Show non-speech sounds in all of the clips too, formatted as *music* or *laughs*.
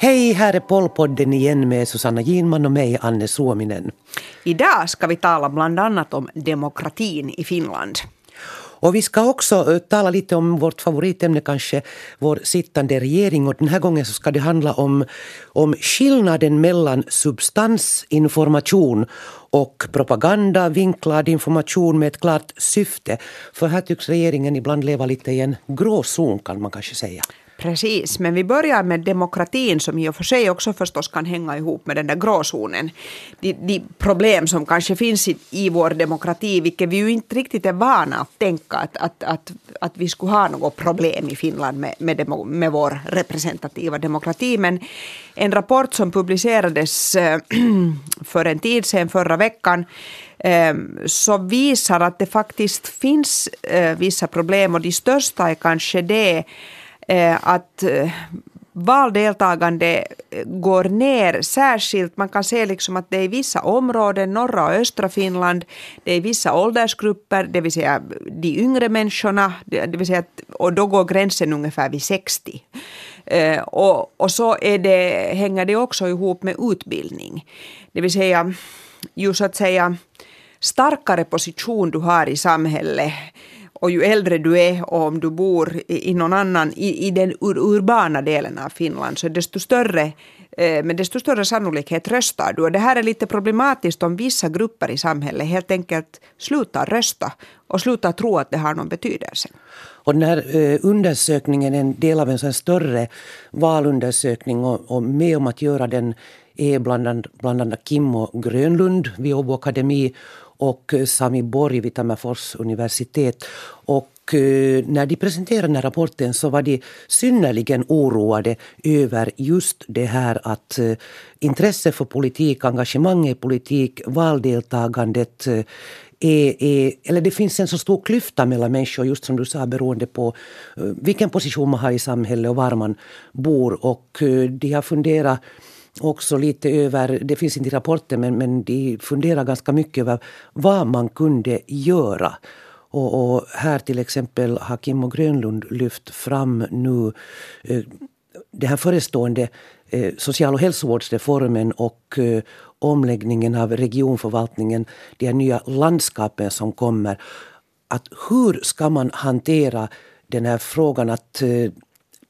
Hej, här är Pollpodden igen med Susanna Ginman och mig, Anne Suominen. Idag ska vi tala bland annat om demokratin i Finland. Och vi ska också eh, tala lite om vårt favoritämne kanske, vår sittande regering. Och den här gången så ska det handla om, om skillnaden mellan substansinformation och propaganda, vinklad information med ett klart syfte. För här tycks regeringen ibland leva lite i en gråzon kan man kanske säga. Precis, men vi börjar med demokratin som i och för sig också förstås kan hänga ihop med den där gråzonen. De, de problem som kanske finns i, i vår demokrati, vilket vi ju inte riktigt är vana att tänka att, att, att, att vi skulle ha något problem i Finland med, med, demo, med vår representativa demokrati. Men en rapport som publicerades eh, *clears throat* för en tid sedan, förra veckan, eh, så visar att det faktiskt finns eh, vissa problem och de största är kanske det Eh, att eh, valdeltagande går ner särskilt. Man kan se liksom att det är i vissa områden, norra och östra Finland, det är i vissa åldersgrupper, det vill säga de yngre människorna, det vill säga att, och då går gränsen ungefär vid 60. Eh, och, och så är det, hänger det också ihop med utbildning. Det vill säga, ju så att säga starkare position du har i samhället och ju äldre du är och om du bor i, i någon annan, i, i den ur, urbana delen av Finland, så desto större eh, med desto större sannolikhet röstar du. Och det här är lite problematiskt om vissa grupper i samhället helt enkelt slutar rösta och slutar tro att det har någon betydelse. Och den här eh, undersökningen är en del av en sån större valundersökning och, och med om att göra den är bland annat, bland annat Kimmo Grönlund vid Åbo Akademi och eh, Sami Borg vid Tammerfors universitet. Och eh, när de presenterade den här rapporten så var de synnerligen oroade över just det här att eh, intresse för politik, engagemang i politik, valdeltagandet är, är, eller det finns en så stor klyfta mellan människor, just som du sa, beroende på vilken position man har i samhället och var man bor. Och de har funderat också lite över, det finns inte i rapporten, men, men de funderar ganska mycket över vad man kunde göra. Och, och här till exempel har Kim och Grönlund lyft fram nu eh, den här förestående eh, social och hälsovårdsreformen och eh, omläggningen av regionförvaltningen, de här nya landskapen som kommer. Att hur ska man hantera den här frågan att eh,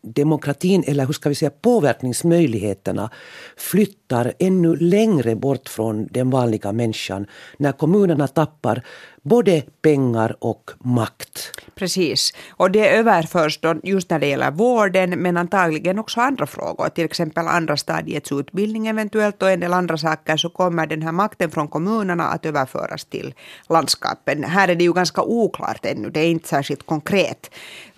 demokratin, eller hur ska vi säga påverkningsmöjligheterna flyttar ännu längre bort från den vanliga människan när kommunerna tappar både pengar och makt. Precis, och det överförs då just när det gäller vården men antagligen också andra frågor, till exempel andra stadiets utbildning eventuellt och en del andra saker så kommer den här makten från kommunerna att överföras till landskapen. Här är det ju ganska oklart ännu, det är inte särskilt konkret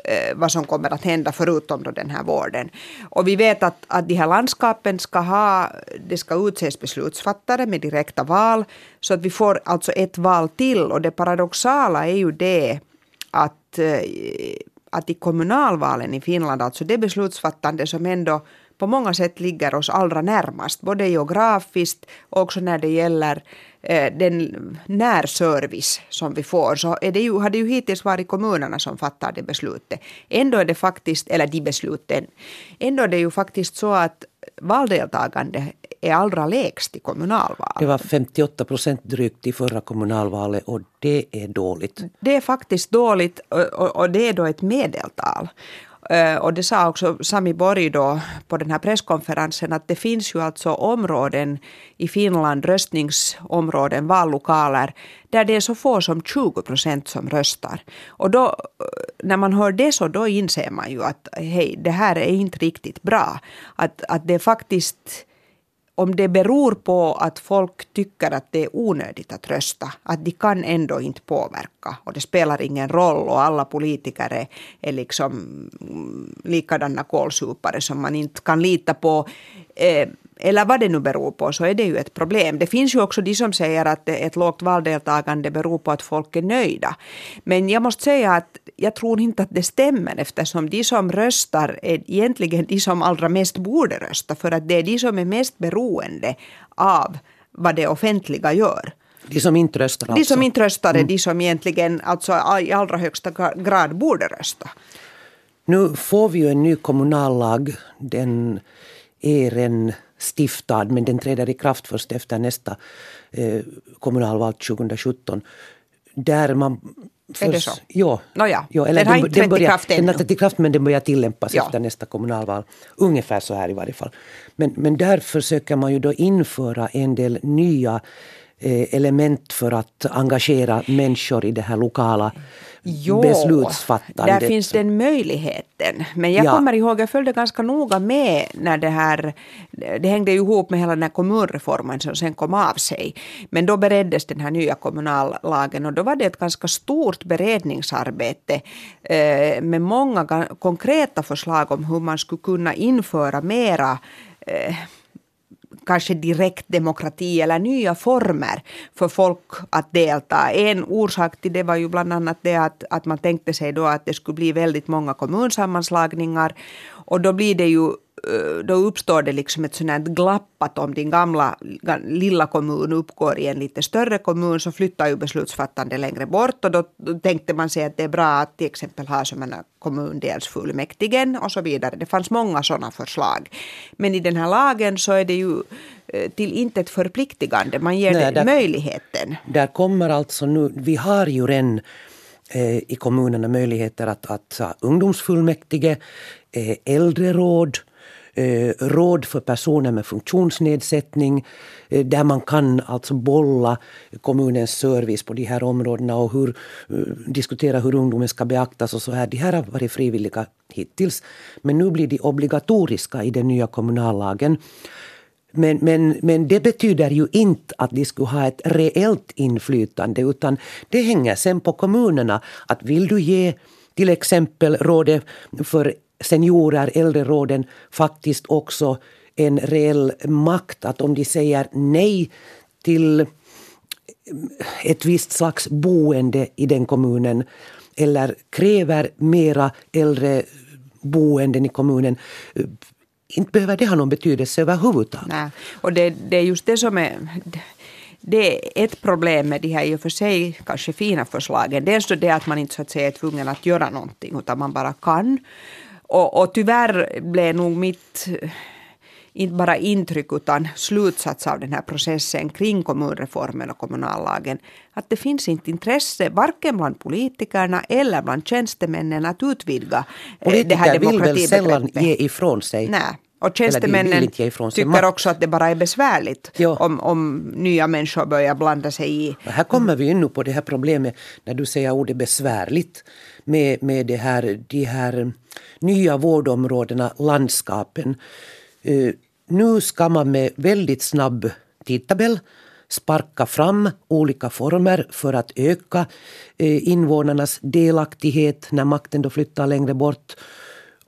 eh, vad som kommer att hända förutom då den här vården. Och vi vet att, att de här landskapen ska ha, det ska utses beslutsfattare med direkta val så att vi får alltså ett val till och det paradoxala är ju det att, eh, att i kommunalvalen i Finland, alltså det beslutsfattande som ändå på många sätt ligger oss allra närmast, både geografiskt och också när det gäller eh, den närservice som vi får, så är det ju, har det ju hittills varit kommunerna som fattar det beslutet. Ändå är det faktiskt, eller de besluten, ändå är det ju faktiskt så att valdeltagande är allra lägst i kommunalval. Det var 58 procent drygt i förra kommunalvalet och det är dåligt. Det är faktiskt dåligt och, och det är då ett medeltal. Eh, och det sa också Sami Borg då på den här presskonferensen att det finns ju alltså områden i Finland, röstningsområden, vallokaler, där det är så få som 20 procent som röstar. Och då, eh, när man hör det så då inser man ju att hej, det här är inte riktigt bra. Att, att det är faktiskt om det beror på att folk tycker att det är onödigt att rösta, att de kan ändå inte påverka och det spelar ingen roll och alla politiker är, är liksom mm, likadana kålsupare som man inte kan lita på. Eh, eller vad det nu beror på, så är det ju ett problem. Det finns ju också de som säger att ett lågt valdeltagande beror på att folk är nöjda. Men jag måste säga att jag tror inte att det stämmer eftersom de som röstar är egentligen de som allra mest borde rösta för att det är de som är mest beroende av vad det offentliga gör. De som inte röstar De alltså. som inte röstar är de som egentligen alltså i allra högsta grad borde rösta. Nu får vi ju en ny kommunallag. Den är en stiftad men den träder i kraft först efter nästa eh, kommunalval 2017. Där man Är det så? Ja. Nåja, ja den har inte trätt i kraft Den ännu. har trätt i kraft men den börjar tillämpas Ja. efter nästa kommunalval. Ungefär så här i varje fall. Men, men där försöker man ju då införa en del nya element för att engagera människor i det här lokala beslutsfattandet. där finns den möjligheten. Men jag Ja. kommer ihåg, jag följde ganska noga med när det här, det hängde ju ihop med hela den här kommunreformen som sen kom av sig. Men då bereddes den här nya kommunallagen och då var det ett ganska stort beredningsarbete eh, med många ga- konkreta förslag om hur man skulle kunna införa mera eh, kanske direktdemokrati eller nya former för folk att delta. En orsak till det var ju bland annat det att, att man tänkte sig då att det skulle bli väldigt många kommunsammanslagningar och då blir det ju då uppstår det liksom ett sånt glapp att om din gamla ga- lilla kommun uppgår i en lite större kommun så flyttar ju beslutsfattande längre bort och då, då tänkte man sig att det är bra att till exempel ha som en kommundelsfullmäktigen och så vidare. Det fanns många sådana förslag. Men i den här lagen så är det ju till intet förpliktigande. Man ger Nej, där- möjligheten. Där kommer alltså nu, vi har ju redan i kommunerna möjligheter att, att ha ungdomsfullmäktige, äldreråd, eh, råd för personer med funktionsnedsättning eh, där man kan alltså bolla kommunens service på de här områdena och hur, eh, diskutera hur ungdomen ska beaktas och så här. De här har varit frivilliga hittills men nu blir de obligatoriska i den nya kommunallagen. Men, men, men det betyder ju inte att de skulle ha ett reellt inflytande utan det hänger sen på kommunerna. Att vill du ge till exempel rådet för seniorer, äldreråden, faktiskt också en reell makt att om de säger nej till eh, ett visst slags boende i den kommunen eller kräver mera äldreboenden i kommunen eh, inte behöver det ha någon betydelse överhuvudtaget. Nej. Och det, det är just det som är det är ett problem med de här i och för sig kanske fina förslagen. Dels då det att man inte så att säga är tvungen att göra någonting utan man bara kan. Och, och tyvärr blev nog mitt inte bara intryck utan slutsats av den här processen kring kommunreformen och kommunallagen att det finns inte intresse varken bland politikerna eller bland tjänstemännen att utvidga eh, det här Politiker vill väl sällan demokratibegreppet. ge ifrån sig. Nej. Och tjänstemännen tycker också att det bara är besvärligt Ja. om, om nya människor börjar blanda sig i. Här kommer vi in nu på det här problemet när du säger ordet besvärligt med, med det här, de här nya vårdområdena, landskapen. Eh, nu ska man med väldigt snabb tidtabell sparka fram olika former för att öka eh, invånarnas delaktighet när makten då flyttar längre bort.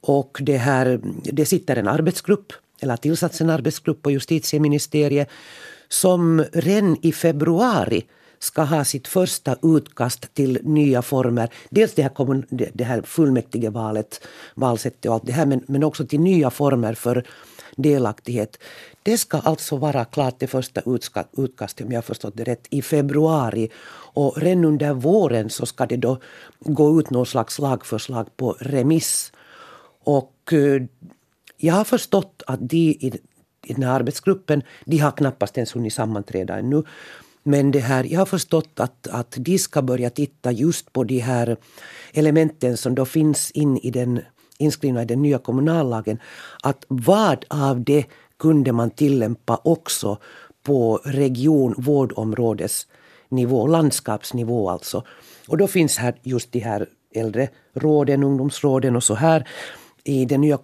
Och det, här, det sitter en arbetsgrupp, eller har tillsatts en arbetsgrupp på justitieministeriet som redan i februari ska ha sitt första utkast till nya former. Dels det här, kommun, det här fullmäktigevalet, valsättet och allt det här, men, men också till nya former för delaktighet. Det ska alltså vara klart det första utkastet, om jag förstått det rätt, i februari. Och redan under våren så ska det då gå ut någon slags lagförslag på remiss. Och eh, jag har förstått att de i, i den här arbetsgruppen, de har knappast ens hunnit sammanträda ännu. Men det här, jag har förstått att, att de ska börja titta just på de här elementen som då finns in i den, inskrivna i den nya kommunallagen. Att vad av det kunde man tillämpa också på region, vårdområdesnivå, landskapsnivå alltså. Och då finns här just de här äldreråden, ungdomsråden och så här. I den nya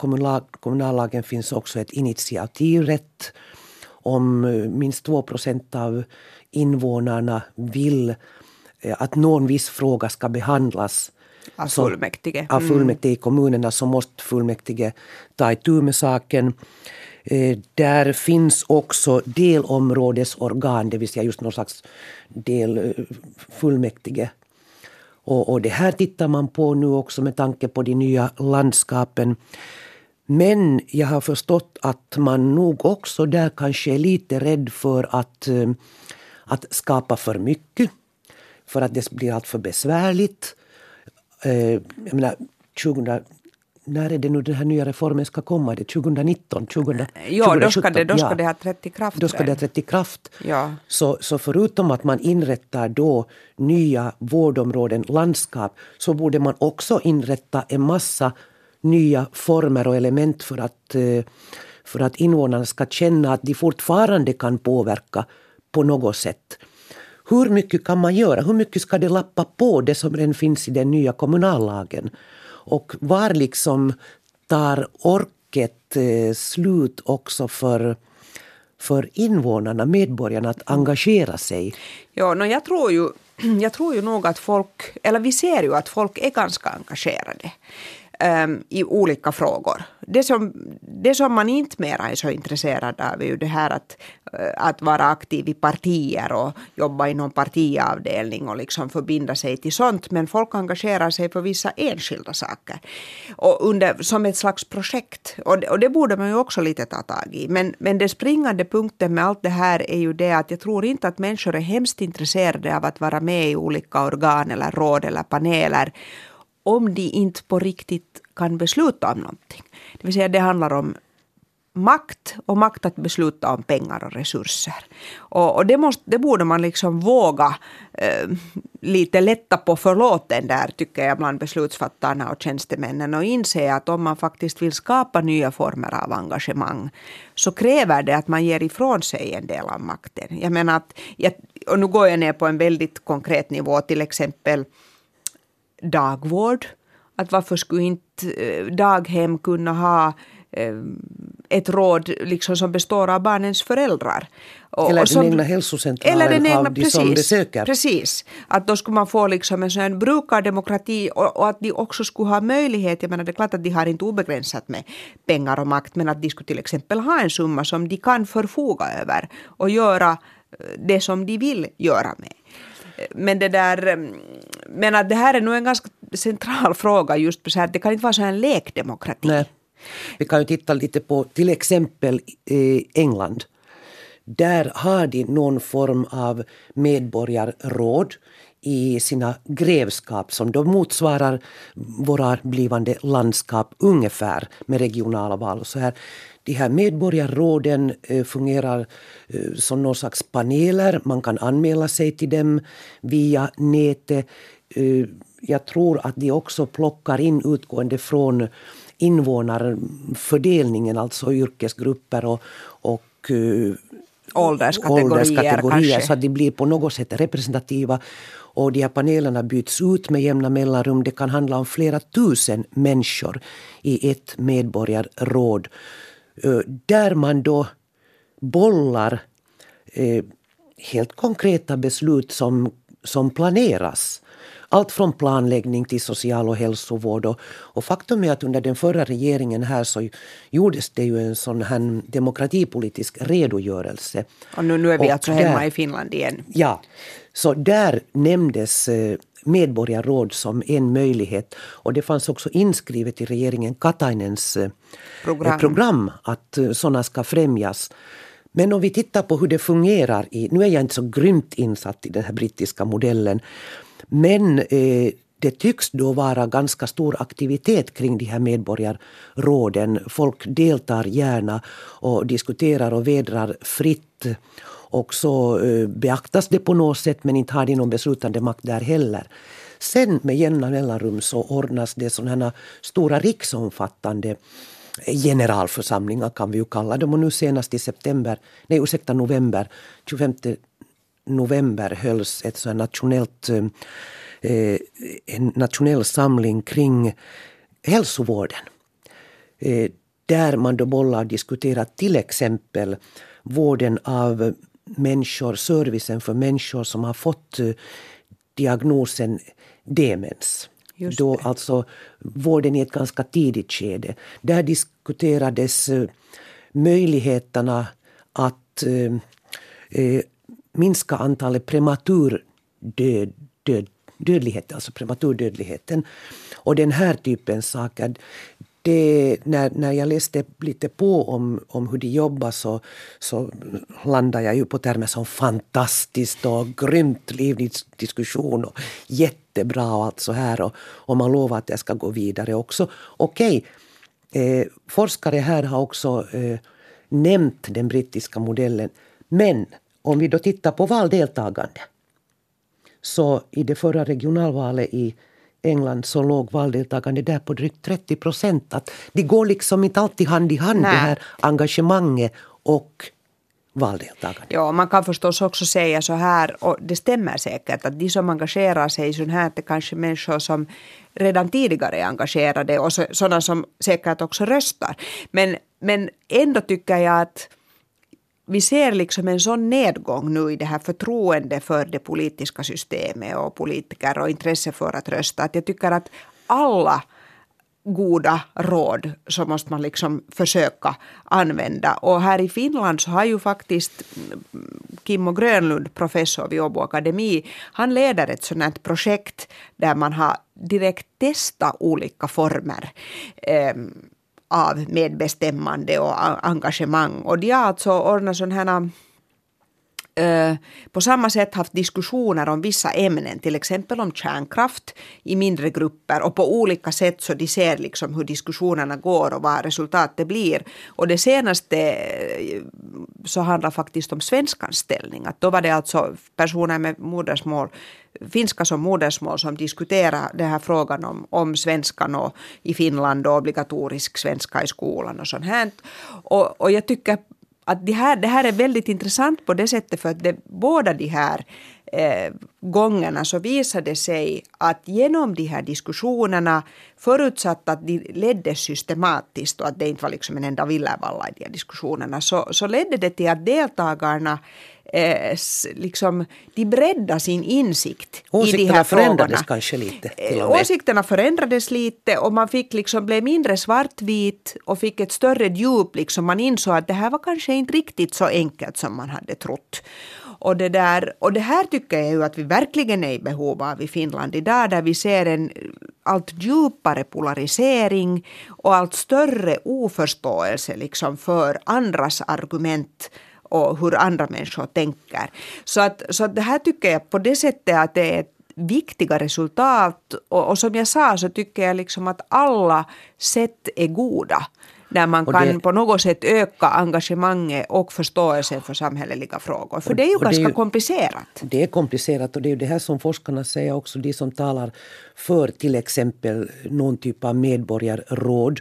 kommunallagen finns också ett initiativrätt om eh, minst 2 procent av invånarna vill eh, att någon viss fråga ska behandlas Av fullmäktige. av fullmäktige i kommunerna så måste fullmäktige ta itu med saken. Eh, Där finns också delområdesorgan, det vill säga just någon slags del eh, fullmäktige. Och, och det här tittar man på nu också med tanke på de nya landskapen. Men jag har förstått att man nog också där kanske är lite rädd för att, eh, att skapa för mycket för att det blir allt för besvärligt. Eh, jag menar, 2000, när är det nu den här nya reformen ska komma? Det 2019? 20, ja, 2017? då ska, det, då ska ja. det ha trätt i kraft. Då ska det ha trätt i kraft. Ja. Så, så förutom att man inrättar då nya vårdområden, landskap, så borde man också inrätta en massa nya former och element för att, eh, för att invånarna ska känna att de fortfarande kan påverka på något sätt. Hur mycket kan man göra? Hur mycket ska det lappa på det som redan finns i den nya kommunallagen? Och var liksom tar orket eh, slut också för för invånarna, medborgarna, att engagera sig? Ja, no, jag, tror ju, *clears throat* jag tror ju nog att folk, eller vi ser ju att folk är ganska engagerade um, i olika frågor. Det som, det som man inte mera är så intresserad av är ju det här att, eh, att vara aktiv i partier och jobba i någon partiavdelning och liksom förbinda sig till sånt. Men folk engagerar sig för vissa enskilda saker och under, som ett slags projekt. Och det, och det borde man ju också lite ta tag i. Men, men den springande punkten med allt det här är ju det att jag tror inte att människor är hemskt intresserade av att vara med i olika organ eller råd eller paneler om de inte på riktigt kan besluta om någonting. Det vill säga det handlar om makt och makt att besluta om pengar och resurser. Och, och det, måste, det borde man liksom våga eh, lite lätta på förlåten där tycker jag bland beslutsfattarna och tjänstemännen och inse att om man faktiskt vill skapa nya former av engagemang så kräver det att man ger ifrån sig en del av makten. Jag menar att, och nu går jag ner på en väldigt konkret nivå, till exempel dagvård. Att varför skulle inte eh, daghem kunna ha eh, ett råd liksom som består av barnens föräldrar. Och, eller och som, den egna hälsocentralen eller den egna, av de precis, som besöker. Precis. Att då skulle man få liksom en sån brukardemokrati och, och, att de också skulle ha möjlighet, jag menar det är klart att de har inte obegränsat med pengar och makt, men att de skulle till exempel ha en summa som de kan förfoga över och göra eh, det som de vill göra med. Men det där, mm, men att det här är nog en ganska central fråga just så här, det kan inte vara så en lekdemokrati. Nej. Vi kan ju titta lite på till exempel eh, England. Där har de någon form av medborgarråd i sina grevskap som då motsvarar våra blivande landskap ungefär med regionala val och så här. De här medborgarråden eh, fungerar eh, som någon slags paneler. Man kan anmäla sig till dem via nätet. Eh, jag tror att de också plockar in utgående från invånarfördelningen, alltså yrkesgrupper och, och ålderskategorier, ålderskategorier så att de blir på något sätt representativa. Och de här panelerna byts ut med jämna mellanrum. Det kan handla om flera tusen människor i ett medborgarråd. Där man då bollar eh, helt konkreta beslut som, som planeras. Allt från planläggning till social och hälsovård. Och, och, faktum är att under den förra regeringen här så gjordes det ju en sån här demokratipolitisk redogörelse. Och nu, nu är vi och alltså hemma i Finland igen. Ja, så där nämndes eh, medborgarråd som en möjlighet. Och det fanns också inskrivet i regeringen Katainens eh, program, program att eh, sådana ska främjas. Men om vi tittar på hur det fungerar i, nu är jag inte så grymt insatt i den här brittiska modellen, men eh, det tycks då vara ganska stor aktivitet kring de här medborgarråden. Folk deltar gärna och diskuterar och vedrar fritt. Och så eh, beaktas det på något sätt men inte har de någon beslutande makt där heller. Sen med jämna mellanrum så ordnas det sådana stora riksomfattande eh, generalförsamlingar kan vi ju kalla dem. Och nu senast i september, nej ursäkta november, 25 november hölls ett så nationellt, eh, eh, en nationell samling kring hälsovården. Eh, där man då bollar och diskuterar till exempel vården av människor, servicen för människor som har fått eh, diagnosen demens. Då alltså vården i ett ganska tidigt skede. Där diskuterades eh, möjligheterna att eh, eh, minska antalet prematur död, död, dödlighet, alltså prematurdödligheten. Och den här typen saker det, när, när jag läste lite på om, om hur de jobbar så, så landade jag ju på termer som fantastiskt och grymt livlig diskussion och jättebra och allt så här. Och, och man lovar att jag ska gå vidare också. Okej, eh, forskare här har också eh, nämnt den brittiska modellen. Men om vi då tittar på valdeltagande så i det förra regionalvalet i England så låg valdeltagande där på drygt 30 procent. Att det går liksom inte alltid hand i hand Nej. det här engagemanget och valdeltagande. Ja, man kan förstås också säga så här, och det stämmer säkert, att de som engagerar sig i sånt här är kanske människor som redan tidigare är engagerade och sådana som säkert också röstar. Men, men ändå tycker jag att vi ser liksom en sån nedgång nu i det här förtroende för det politiska systemet och politiker och intresse för att rösta. Att jag tycker att alla goda råd så måste man liksom försöka använda. Och här i Finland så har ju faktiskt Kimmo Grönlund, professor vid Åbo Akademi, han leder ett sådant här projekt där man har direkt testat olika former. Eh, av medbestämmande och engagemang. Och de har alltså ordnat sådana här Eh, på samma sätt haft diskussioner om vissa ämnen, till exempel om kärnkraft i mindre grupper och på olika sätt så de ser liksom hur diskussionerna går och vad resultatet blir. Och det senaste eh, så handlar faktiskt om svenskans ställning. Att då var det alltså personer med modersmål finska som modersmål som diskuterar den här frågan om, om svenskan och i Finland och obligatorisk svenska i skolan och sånt här. Och, och jag tycker att det här, det här är väldigt intressant på det sättet för att det, båda de här eh, gångerna så visade det sig att genom de här diskussionerna, förutsatt att de leddes systematiskt och att det inte var liksom en enda villervalla i de här diskussionerna, så, så ledde det till att deltagarna eh, liksom, de breddade sin insikt Åsikterna i de här förändrades kanske lite? Med. Åsikterna förändrades lite och man fick liksom, blev mindre svartvit och fick ett större djup. Liksom. Man insåg att det här var kanske inte riktigt så enkelt som man hade trott. Och det, där, och det här tycker jag ju att vi verkligen är i behov av i Finland idag där vi ser en allt djupare polarisering och allt större oförståelse liksom för andras argument och hur andra människor tänker. Så att, så att det här tycker jag på det sättet att det är viktiga resultat och, och som jag sa så tycker jag liksom att alla sätt är goda där man och kan det, på något sätt öka engagemanget och förståelsen för samhälleliga frågor. För det är ju ganska är ju, komplicerat. Det är komplicerat och det är ju det här som forskarna säger också, de som talar för till exempel någon typ av medborgarråd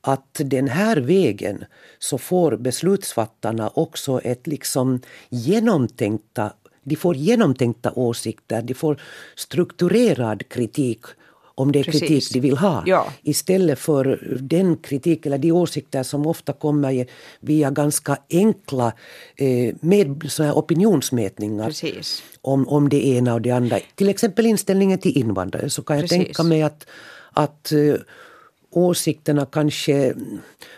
att den här vägen så får beslutsfattarna också ett liksom genomtänkta de får genomtänkta åsikter, de får strukturerad kritik om det är Precis. kritik de vill ha. Ja. Istället för den kritik eller de åsikter som ofta kommer via ganska enkla eh, med så här opinionsmätningar. Precis. Om, om det ena och det andra. Till exempel inställningen till invandrare så kan jag Precis. tänka mig att, att eh, åsikterna kanske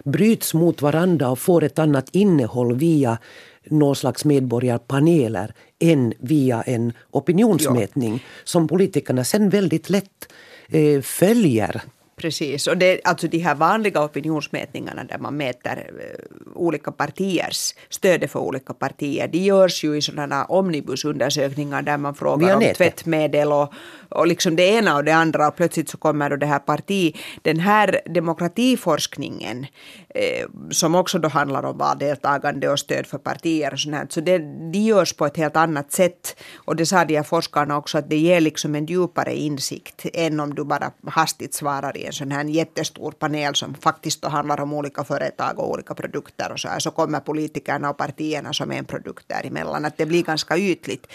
bryts mot varandra och får ett annat innehåll via någon slags medborgarpaneler än via en opinionsmätning ja. som politikerna sen väldigt lätt eh, följer Precis, och det, alltså de här vanliga opinionsmätningarna där man mäter uh, olika partiers, stödet för olika partier, de görs ju i sådana omnibusundersökningar där man frågar om tvättmedel och, och liksom det ena och det andra och plötsligt så kommer då det här parti, den här demokratiforskningen eh, Eh, som också då handlar om valdeltagande och stöd för partier och sånt här, så det, de görs på ett helt annat sätt och det sa de här forskarna också att det ger liksom en djupare insikt än om du bara hastigt svarar i en sån här jättestor panel som faktiskt då handlar om olika företag och olika produkter och så här, så kommer politikerna och partierna som en produkt däremellan, att det blir ganska ytligt.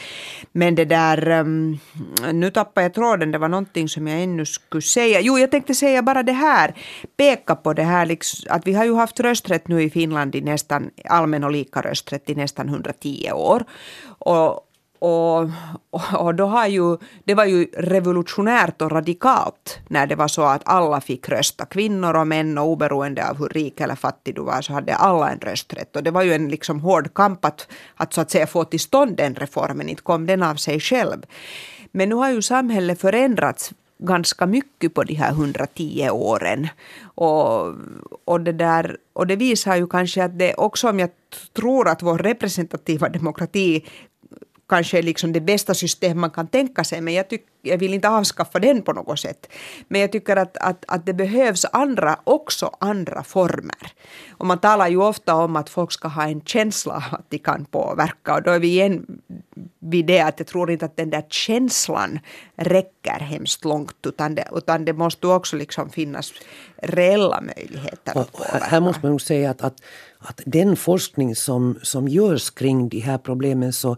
Men det där, ehm, nu tappar jag tråden, det var någonting som jag ännu skulle säga. Jo, jag tänkte säga bara det här, peka på det här, liksom, att vi har ju haft rösträtt nu i Finland i nästan, allmän och lika rösträtt i nästan 110 år. Och, och, och, då har ju, det var ju revolutionärt och radikalt när det var så att alla fick rösta. Kvinnor och män och oberoende av hur rik eller fattig du var så hade alla en rösträtt. Och det var ju en liksom hård kamp att, att så att säga få till stånd den reformen. Inte kom den av sig själv. Men nu har ju samhället förändrats ganska mycket på de här 110 åren. Och, och, det där, och det visar ju kanske att det också om jag tror att vår representativa demokrati kanske är liksom det bästa system man kan tänka sig, men jag, tyck, jag vill inte avskaffa den på något sätt. Men jag tycker att, att, att det behövs andra, också andra former. Och man talar ju ofta om att folk ska ha en känsla att de kan påverka, och då är vi igen vid det att jag tror inte att den där känslan räcker hemskt långt, utan det, utan det måste också liksom finnas reella möjligheter påverka. Här måste man nog säga att, att, att den forskning som, som görs kring de här problemen så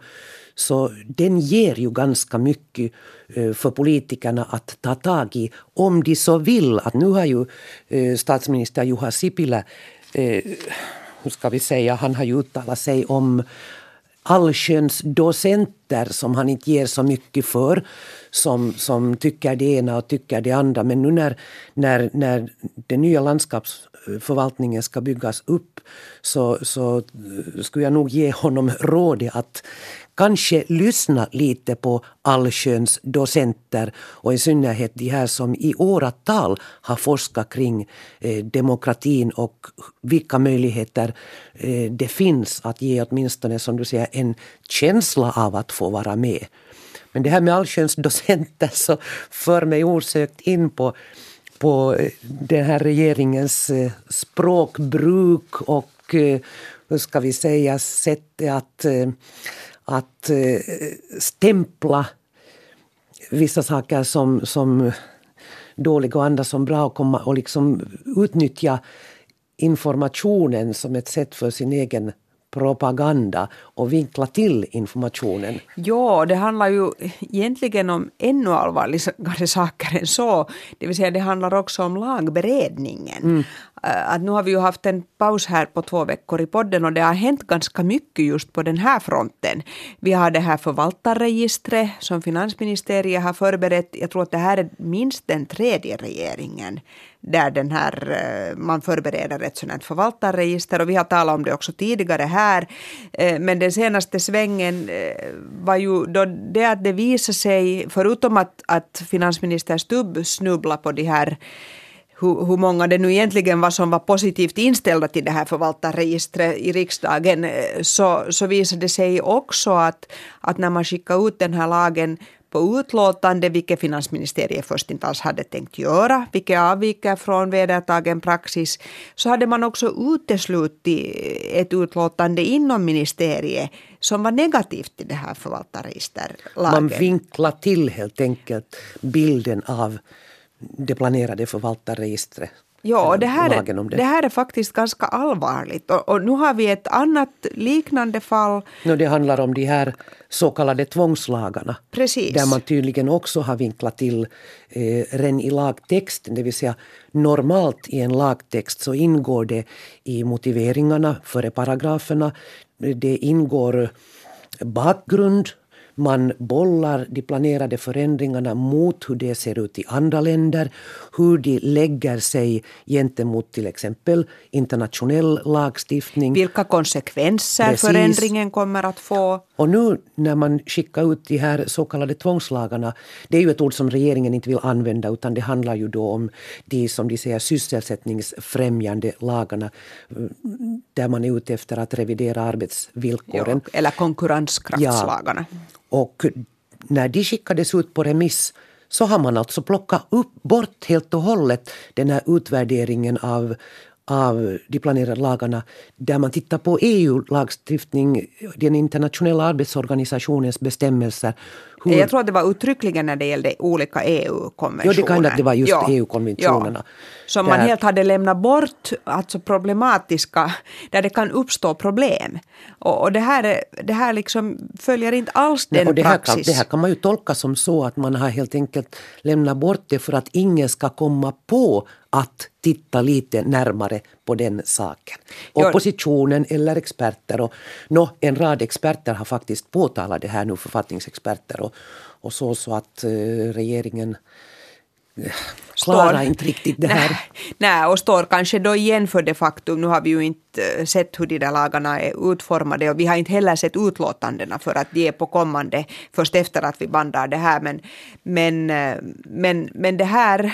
så den ger ju ganska mycket eh, för politikerna att ta tag i om de så vill. Att nu har ju eh, statsminister Juha Sipilä, eh, hur ska vi säga, han har ju uttalat sig om allsköns docenter som han inte ger så mycket för som, som tycker det ena och tycker det andra. Men nu när, när, när den nya landskapsförvaltningen ska byggas upp så, så skulle jag nog ge honom rådet att kanske lyssna lite på allsköns docenter och i synnerhet de här som i åratal har forskat kring eh, demokratin och vilka möjligheter eh, det finns att ge åtminstone som du säger en känsla av att få vara med. Men det här med allsköns docenter så för mig osökt in på på eh, den här regeringens eh, språkbruk och eh, hur ska vi säga sättet att att eh, stämpla vissa saker som, som dåliga och andra som bra och, komma, och liksom utnyttja informationen som ett sätt för sin egen propaganda och vinkla till informationen. Ja, det handlar ju egentligen om ännu allvarligare *laughs* saker än så. Det vill säga det handlar också om lagberedningen. Mm. Eh, att nu har vi ju haft en paus här på två veckor i podden och det har hänt ganska mycket just på den här fronten. Vi har det här förvaltarregistret som finansministeriet har förberett. Jag tror att det här är minst den tredje regeringen där den här, eh, man förbereder ett sådant förvaltarregister och vi har talat om det också tidigare här. Eh, men den senaste svängen eh, var ju då det att det visade sig, förutom att, att finansminister Stubb snubblade på de här hur, hur många det nu egentligen var som var positivt inställda till det här förvaltarregistret i riksdagen, så, så visade det sig också att, att när man skickade ut den här lagen på utlåtande, vilket finansministeriet först inte alls hade tänkt göra, vilket avviker från vedertagen praxis, så hade man också uteslutit ett utlåtande inom ministeriet som var negativt till det här förvaltarregisterlagen. Man vinklar till helt enkelt bilden av det planerade förvaltarregistret. Ja, det här, är, det. det. här är faktiskt ganska allvarligt. Och, och, nu har vi ett annat liknande fall. No, det handlar om de här så kallade tvångslagarna. Precis. Där man tydligen också har vinklat till eh, ren i lagtexten. Det vill säga normalt i en lagtext så ingår det i motiveringarna före paragraferna. Det ingår bakgrund man bollar de planerade förändringarna mot hur det ser ut i andra länder, hur de lägger sig gentemot till exempel internationell lagstiftning. Vilka konsekvenser Precis. förändringen kommer att få. Och nu när man skickar ut de här så kallade tvångslagarna, det är ju ett ord som regeringen inte vill använda utan det handlar ju då om de som de säger sysselsättningsfrämjande lagarna där man är ute efter att revidera arbetsvillkoren. Ja, eller konkurrenskraftslagarna. Ja. Och när de skickades ut på remiss så har man alltså plockat upp, bort helt och hållet den här utvärderingen av, av de planerade lagarna där man tittar på EU-lagstiftning, den internationella arbetsorganisationens bestämmelser. Hur... Jag tror att det var uttryckligen när det gällde olika EU-konventioner. Ja, det kan att det var just ja. EU-konventionerna. Ja. Som där... man helt hade lämnat bort, alltså problematiska, där det kan uppstå problem. Och, och det, här, det här liksom följer inte alls den Nej, det praxis. Här kan, det här kan man ju tolka som så att man har helt enkelt lämnat bort det för att ingen ska komma på att titta lite närmare på den saken. Oppositionen eller experter. Och, no, en rad experter har faktiskt påtalat det här nu, författningsexperter. Och, och så, så att uh, regeringen klarar inte riktigt det här. Nej, och står kanske då igen för det faktum, nu har vi ju inte eh, sett hur de där lagarna är utformade och vi har inte heller sett utlåtandena för att de är på kommande först efter att vi bandar det här. Men, men, eh, men, men det här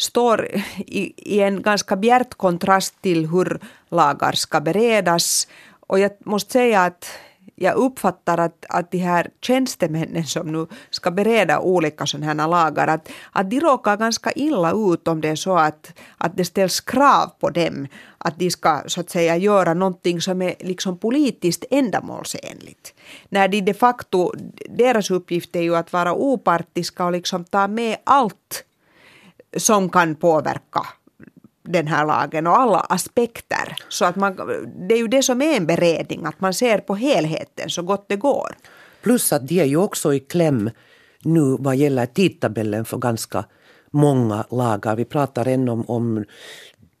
står i, i en ganska bjärt kontrast till hur lagar ska beredas. Och jag måste säga att jag uppfattar att, att de här tjänstemännen som nu ska bereda olika sådana här lagar, att, att de råkar ganska illa ut om det är så att, att det ställs krav på dem att de ska så att säga göra någonting som är liksom politiskt ändamålsenligt. När de de facto, deras uppgift är ju att vara opartiska och liksom ta med allt som kan påverka den här lagen och alla aspekter. Så att man, det är ju det som är en beredning, att man ser på helheten så gott det går. Plus att de är ju också i kläm nu vad gäller tidtabellen för ganska många lagar. Vi pratar än om, om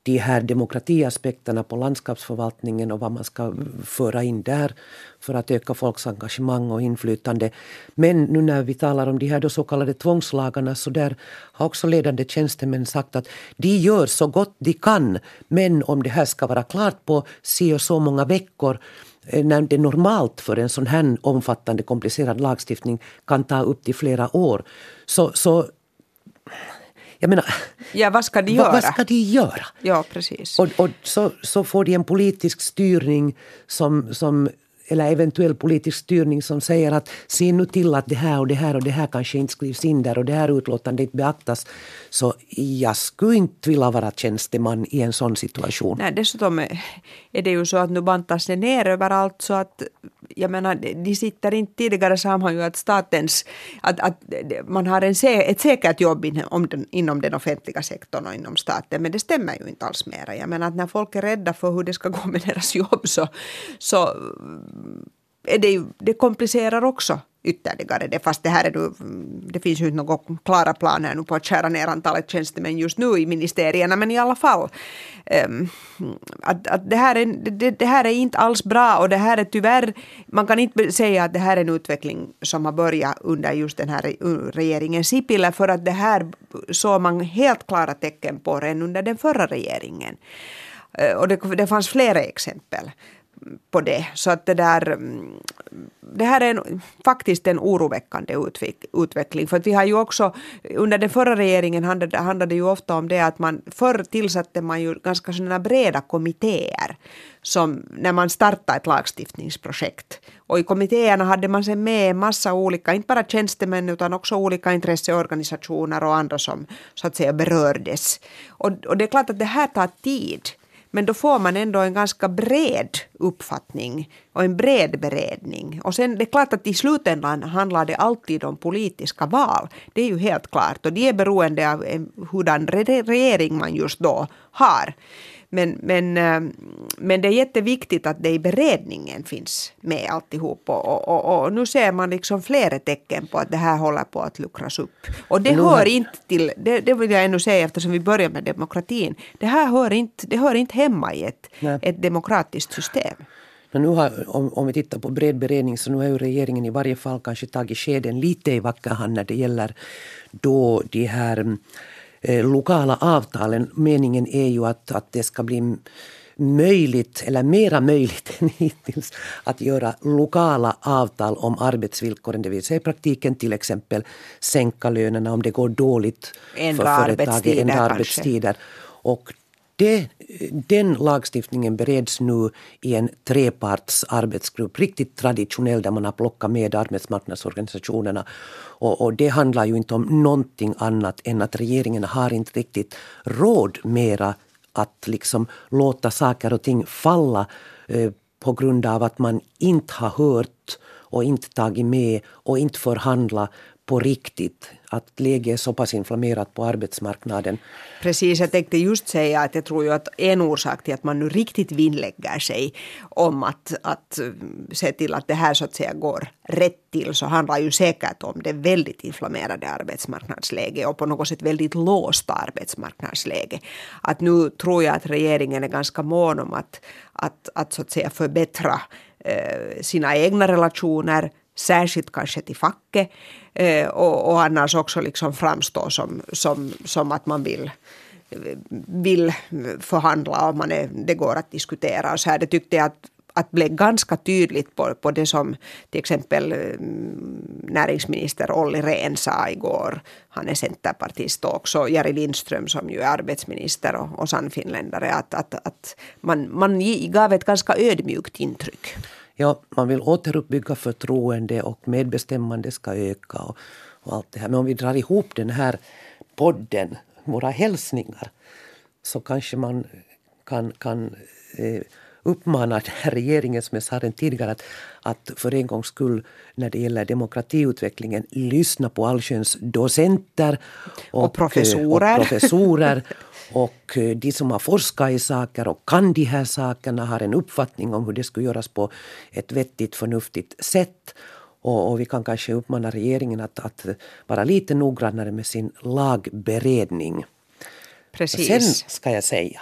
de här demokratiaspekterna på landskapsförvaltningen och vad man ska föra in där för att öka folks engagemang och inflytande. Men nu när vi talar om de här så kallade tvångslagarna så där har också ledande tjänstemän sagt att de gör så gott de kan men om det här ska vara klart på si och så många veckor eh, när det normalt för en sån här omfattande komplicerad lagstiftning kan ta upp till flera år så, så jag menar, ja, vad ska de göra? Vad, ska de göra? Ja, precis. Och, och så, så får de en politisk styrning som, som eller eventuell politisk styrning som säger att se nu till att det här och det här och det här kanske inte skrivs in där och det här utlåtandet inte beaktas. Så jag skulle inte vilja vara tjänsteman i en sån situation. Nej, dessutom är det ju så att nu bantas det ner överallt så att jag menar, de sitter inte, tidigare sa man ju att statens, att, att man har en, ett säkert jobb inom den, inom den offentliga sektorn och inom staten, men det stämmer ju inte alls mera. Jag menar att när folk är rädda för hur det ska gå med deras jobb så, så det, det komplicerar också ytterligare det, fast det här är nu, det finns ju inte några klara planer nu på att skära ner antalet tjänstemän just nu i ministerierna, men i alla fall. Um, att, att det, här är, det, det, här är inte alls bra och det här är tyvärr, man kan inte säga att det här är en utveckling som har börjat under just den här regeringen Sipilä, för att det här såg man helt klara tecken på redan under den förra regeringen. Uh, och det, det fanns flera exempel på det. Så att det där, mm, det här är en, faktiskt en oroväckande utveckling. För att vi har ju också, under den förra regeringen handlade, handlade det ju ofta om det att man, förr tillsatte man ju ganska sådana breda kommittéer som när man startade ett lagstiftningsprojekt. Och i kommittéerna hade man sen med en massa olika, inte bara tjänstemän utan också olika intresseorganisationer och andra som så att säga berördes. Och, och det är klart att det här tar tid. Men då får man ändå en ganska bred uppfattning och en bred beredning. Och sen det är klart att i slutändan handlar det alltid om politiska val. Det är ju helt klart och de är beroende av eh, hurdan regering man just då har. Men, men, eh, men det är jätteviktigt att det i beredningen finns med alltihop. Och, och, och, och nu ser man liksom flera tecken på att det här håller på att luckras upp. Och det hör inte till, det, det vill jag ännu säga eftersom vi börjar med demokratin, det här hör inte, det hör inte hemma i ett, ett demokratiskt system. Men nu har, om, om vi tittar på bred beredning så nu har ju regeringen i varje fall kanske tagit skeden lite i vacker hand när det gäller då de här Eh, lokala avtalen. Meningen är ju att, att det ska bli möjligt, eller mera möjligt *laughs* än hittills, att göra lokala avtal om arbetsvillkoren. Det vill säga i praktiken till exempel sänka lönerna om det går dåligt ändra för företaget. Ändra arbetstider. Och det, den lagstiftningen bereds nu i en treparts arbetsgrupp, riktigt traditionell där man har plockat med arbetsmarknadsorganisationerna. Och, och, det handlar ju inte om någonting annat än att regeringen har inte riktigt råd mera att liksom låta saker och ting falla eh, på grund av att man inte har hört och inte tagit med och inte förhandla på riktigt. Att läget är så pass inflammerat på arbetsmarknaden. Precis, jag tänkte just säga att jag tror ju att en orsak till att man nu riktigt vinnlägger sig om att, att mm, se till att det här så att säga går rätt till så handlar ju säkert om det väldigt inflammerade arbetsmarknadsläget och på något sätt väldigt låsta arbetsmarknadsläge. Att nu tror jag att regeringen är ganska mån om att, att, att så att säga förbättra eh, sina egna relationer, särskilt kanske till facket Eh, och, och annars också liksom framstå som, som, som att man vill vill förhandla och man är, det går att diskutera. Och så här, det tyckte jag att att blev ganska tydligt på, på det som till exempel mm, näringsminister Olli Rehn sa igår. Han är centerpartist och också Jari Lindström som ju är arbetsminister och, och sannfinländare. Att, att, att man, man gav ett ganska ödmjukt intryck. Ja, man vill återuppbygga förtroende och medbestämmande ska öka och, och allt det här. Men om vi drar ihop den här podden, våra hälsningar, så kanske man kan, kan eh, uppmanar *laughs* regeringen, som jag sa den tidigare, att, att för en gångs skull när det gäller demokratiutvecklingen lyssna på allsköns docenter och, och professorer. Och, *laughs* professorer och eh, de som har forskat i saker och kan de här sakerna har en uppfattning om hur det skulle göras på ett vettigt, förnuftigt sätt. Och, och vi kan kanske uppmana regeringen att, att vara lite noggrannare med sin lagberedning. Precis. Och sen ska jag säga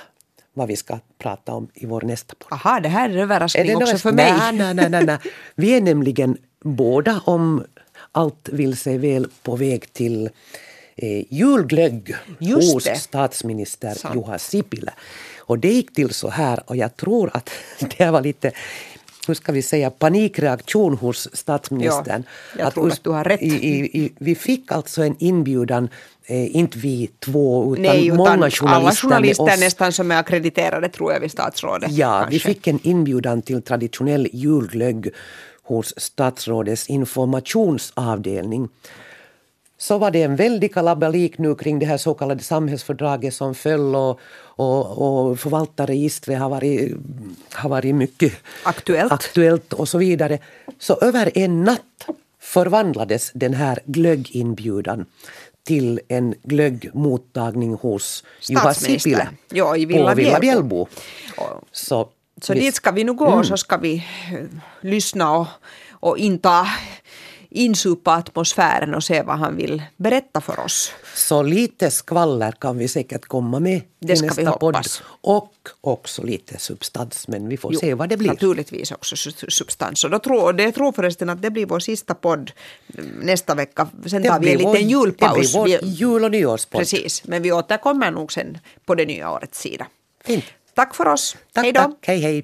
vad vi ska prata om i vår nästa podd. Aha, det här är en överraskning också för mig. Nej, nej, nej, nej. Vi är nämligen båda, om allt vill sig väl, på väg till eh, julglögg Just hos det. statsminister Sant. Juha Sipilä. Och det gick till så här, och jag tror att *laughs* det var lite hur ska vi säga, panikreaktion hos statsministern. Ja, jag tror att du har rätt. I, i, vi fick alltså en inbjudan eh, inte vi två utan Nej, många journalister alla journalister nästan som är akkrediterade tror jag vid statsrådet. Ja, kanske. vi fick en inbjudan till traditionell julglögg hos statsrådets informationsavdelning så var det en väldig kalabalik nu kring det här så kallade samhällsfördraget som föll och, och, och förvaltarregistret har varit, har varit mycket aktuellt. aktuellt och så vidare. Så över en natt förvandlades den här glögginbjudan till en glöggmottagning hos Juha Sipilä ja, i Villa på Villa Bjällbo. Så, så dit ska vi nu gå mm. så ska vi eh, lyssna och, och inta insupa atmosfären och se vad han vill berätta för oss. Så lite skvaller kan vi säkert komma med det ska nästa vi hoppas. podd. Och också lite substans, men vi får jo, se vad det blir. Naturligtvis också substans. Och då tror, det tror förresten att det blir vår sista podd nästa vecka. Sen tar vi en liten julpaus. Det blir vår jul och nyårspodd. Precis, men vi återkommer nog sen på det nya årets sida. Fint. Tack för oss. Tack, hej då. Tack, hej hej.